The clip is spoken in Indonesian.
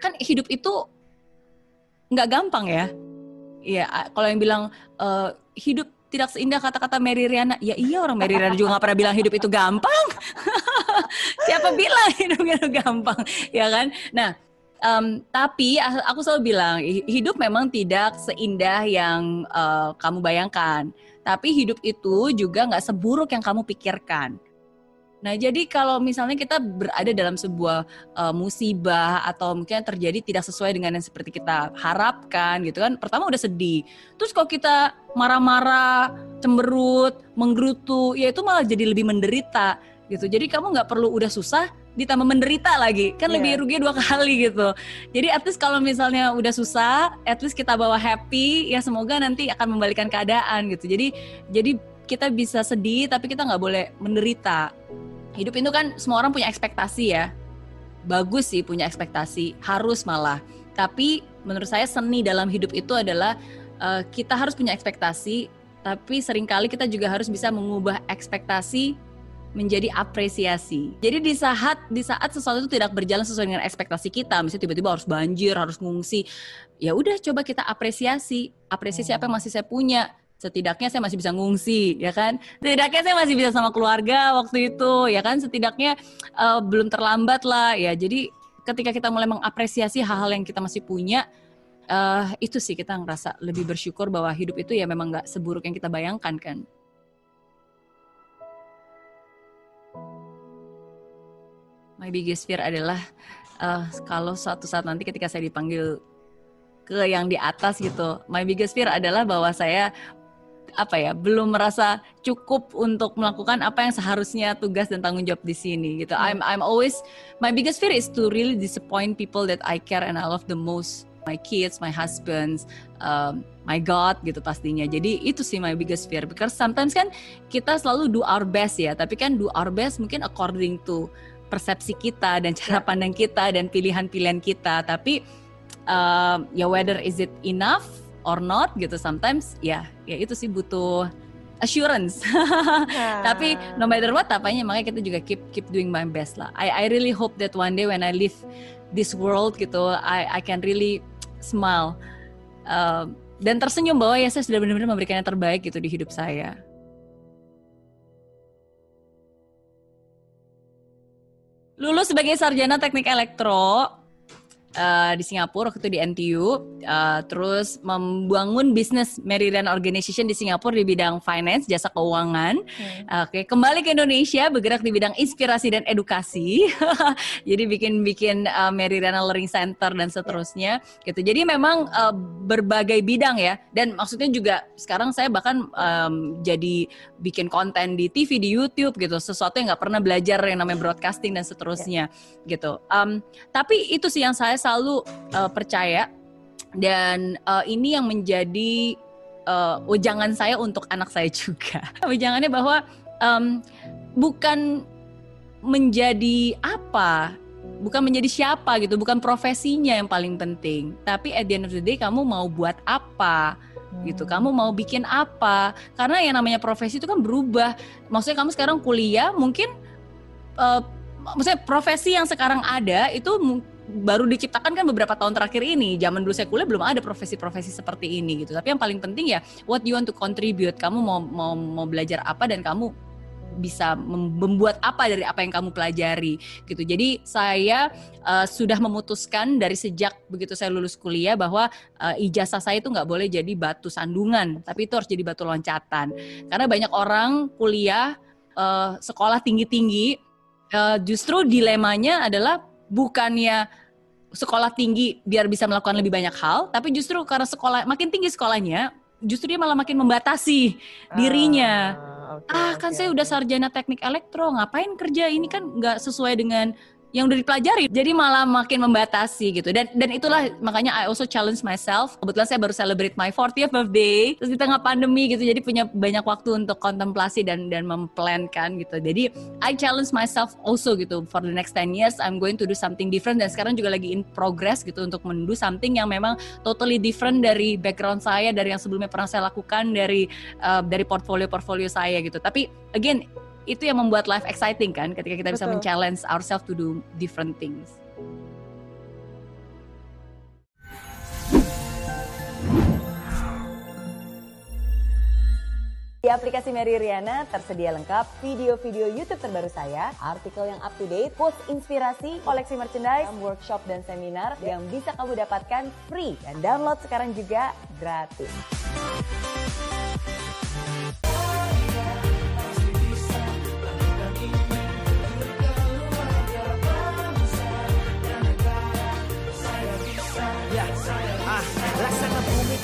kan hidup itu nggak gampang ya. Iya, kalau yang bilang uh, hidup tidak seindah kata-kata Mary Riana. Ya iya orang Mary Riana juga gak pernah bilang hidup itu gampang. Siapa bilang hidup itu gampang, ya kan? Nah, um, tapi aku selalu bilang hidup memang tidak seindah yang uh, kamu bayangkan. Tapi hidup itu juga nggak seburuk yang kamu pikirkan. Nah, jadi kalau misalnya kita berada dalam sebuah uh, musibah atau mungkin terjadi tidak sesuai dengan yang seperti kita harapkan gitu kan. Pertama udah sedih. Terus kalau kita marah-marah, cemberut, menggerutu, ya itu malah jadi lebih menderita gitu. Jadi kamu nggak perlu udah susah ditambah menderita lagi kan yeah. lebih rugi dua kali gitu jadi at least kalau misalnya udah susah at least kita bawa happy ya semoga nanti akan membalikan keadaan gitu jadi jadi kita bisa sedih tapi kita nggak boleh menderita hidup itu kan semua orang punya ekspektasi ya. Bagus sih punya ekspektasi, harus malah. Tapi menurut saya seni dalam hidup itu adalah uh, kita harus punya ekspektasi, tapi sering kali kita juga harus bisa mengubah ekspektasi menjadi apresiasi. Jadi di saat di saat sesuatu itu tidak berjalan sesuai dengan ekspektasi kita, misalnya tiba-tiba harus banjir, harus ngungsi, ya udah coba kita apresiasi, apresiasi apa yang masih saya punya setidaknya saya masih bisa ngungsi ya kan? Setidaknya saya masih bisa sama keluarga waktu itu ya kan? Setidaknya uh, belum terlambat lah ya. Jadi ketika kita mulai mengapresiasi hal-hal yang kita masih punya uh, itu sih kita ngerasa lebih bersyukur bahwa hidup itu ya memang nggak seburuk yang kita bayangkan kan? My biggest fear adalah uh, kalau suatu saat nanti ketika saya dipanggil ke yang di atas gitu. My biggest fear adalah bahwa saya apa ya belum merasa cukup untuk melakukan apa yang seharusnya tugas dan tanggung jawab di sini gitu. Hmm. I'm I'm always my biggest fear is to really disappoint people that I care and I love the most. My kids, my husbands, um, my God gitu pastinya. Jadi itu sih my biggest fear because sometimes kan kita selalu do our best ya, tapi kan do our best mungkin according to persepsi kita dan cara ya. pandang kita dan pilihan-pilihan kita. Tapi uh, ya whether is it enough or not gitu sometimes ya ya itu sih butuh assurance. yeah. Tapi no matter what apanya makanya kita juga keep keep doing my best lah. I I really hope that one day when I leave this world gitu I I can really smile uh, dan tersenyum bahwa ya saya sudah benar-benar memberikan yang terbaik gitu di hidup saya. Lulus sebagai sarjana teknik elektro, uh, di Singapura waktu itu di NTU uh, eh, terus membangun bisnis Meridian Organization di Singapura di bidang finance jasa keuangan hmm. oke okay. kembali ke Indonesia bergerak di bidang inspirasi dan edukasi jadi bikin bikin uh, Meridian Learning Center dan seterusnya gitu jadi memang uh, berbagai bidang ya dan maksudnya juga sekarang saya bahkan um, jadi bikin konten di TV di YouTube gitu sesuatu yang nggak pernah belajar yang namanya broadcasting dan seterusnya yeah. gitu um, tapi itu sih yang saya selalu uh, percaya dan uh, ini yang menjadi uh, ujangan saya untuk anak saya juga. Ujangannya bahwa um, bukan menjadi apa, bukan menjadi siapa gitu, bukan profesinya yang paling penting, tapi at the end of the day kamu mau buat apa gitu. Hmm. Kamu mau bikin apa? Karena yang namanya profesi itu kan berubah. Maksudnya kamu sekarang kuliah mungkin uh, maksudnya profesi yang sekarang ada itu baru diciptakan kan beberapa tahun terakhir ini. Zaman dulu saya kuliah belum ada profesi-profesi seperti ini gitu. Tapi yang paling penting ya what you want to contribute. Kamu mau mau mau belajar apa dan kamu bisa membuat apa dari apa yang kamu pelajari gitu. Jadi saya uh, sudah memutuskan dari sejak begitu saya lulus kuliah bahwa uh, ijazah saya itu nggak boleh jadi batu sandungan, tapi itu harus jadi batu loncatan. Karena banyak orang kuliah uh, sekolah tinggi-tinggi uh, justru dilemanya adalah bukannya sekolah tinggi biar bisa melakukan lebih banyak hal, tapi justru karena sekolah makin tinggi sekolahnya, justru dia malah makin membatasi dirinya. Ah, okay, ah kan okay, saya okay. udah sarjana teknik elektro, ngapain kerja ini kan nggak sesuai dengan yang udah dipelajari jadi malah makin membatasi gitu. Dan dan itulah makanya I also challenge myself. Kebetulan saya baru celebrate my 40th birthday terus di tengah pandemi gitu jadi punya banyak waktu untuk kontemplasi dan dan memplankan gitu. Jadi I challenge myself also gitu for the next 10 years I'm going to do something different. Dan sekarang juga lagi in progress gitu untuk mendu something yang memang totally different dari background saya dari yang sebelumnya pernah saya lakukan dari uh, dari portfolio portfolio saya gitu. Tapi again itu yang membuat life exciting kan ketika kita Betul. bisa men-challenge ourselves to do different things. Di aplikasi Mary Riana tersedia lengkap video-video YouTube terbaru saya, artikel yang up to date, post inspirasi, koleksi merchandise, workshop dan seminar yang bisa kamu dapatkan free dan download sekarang juga gratis.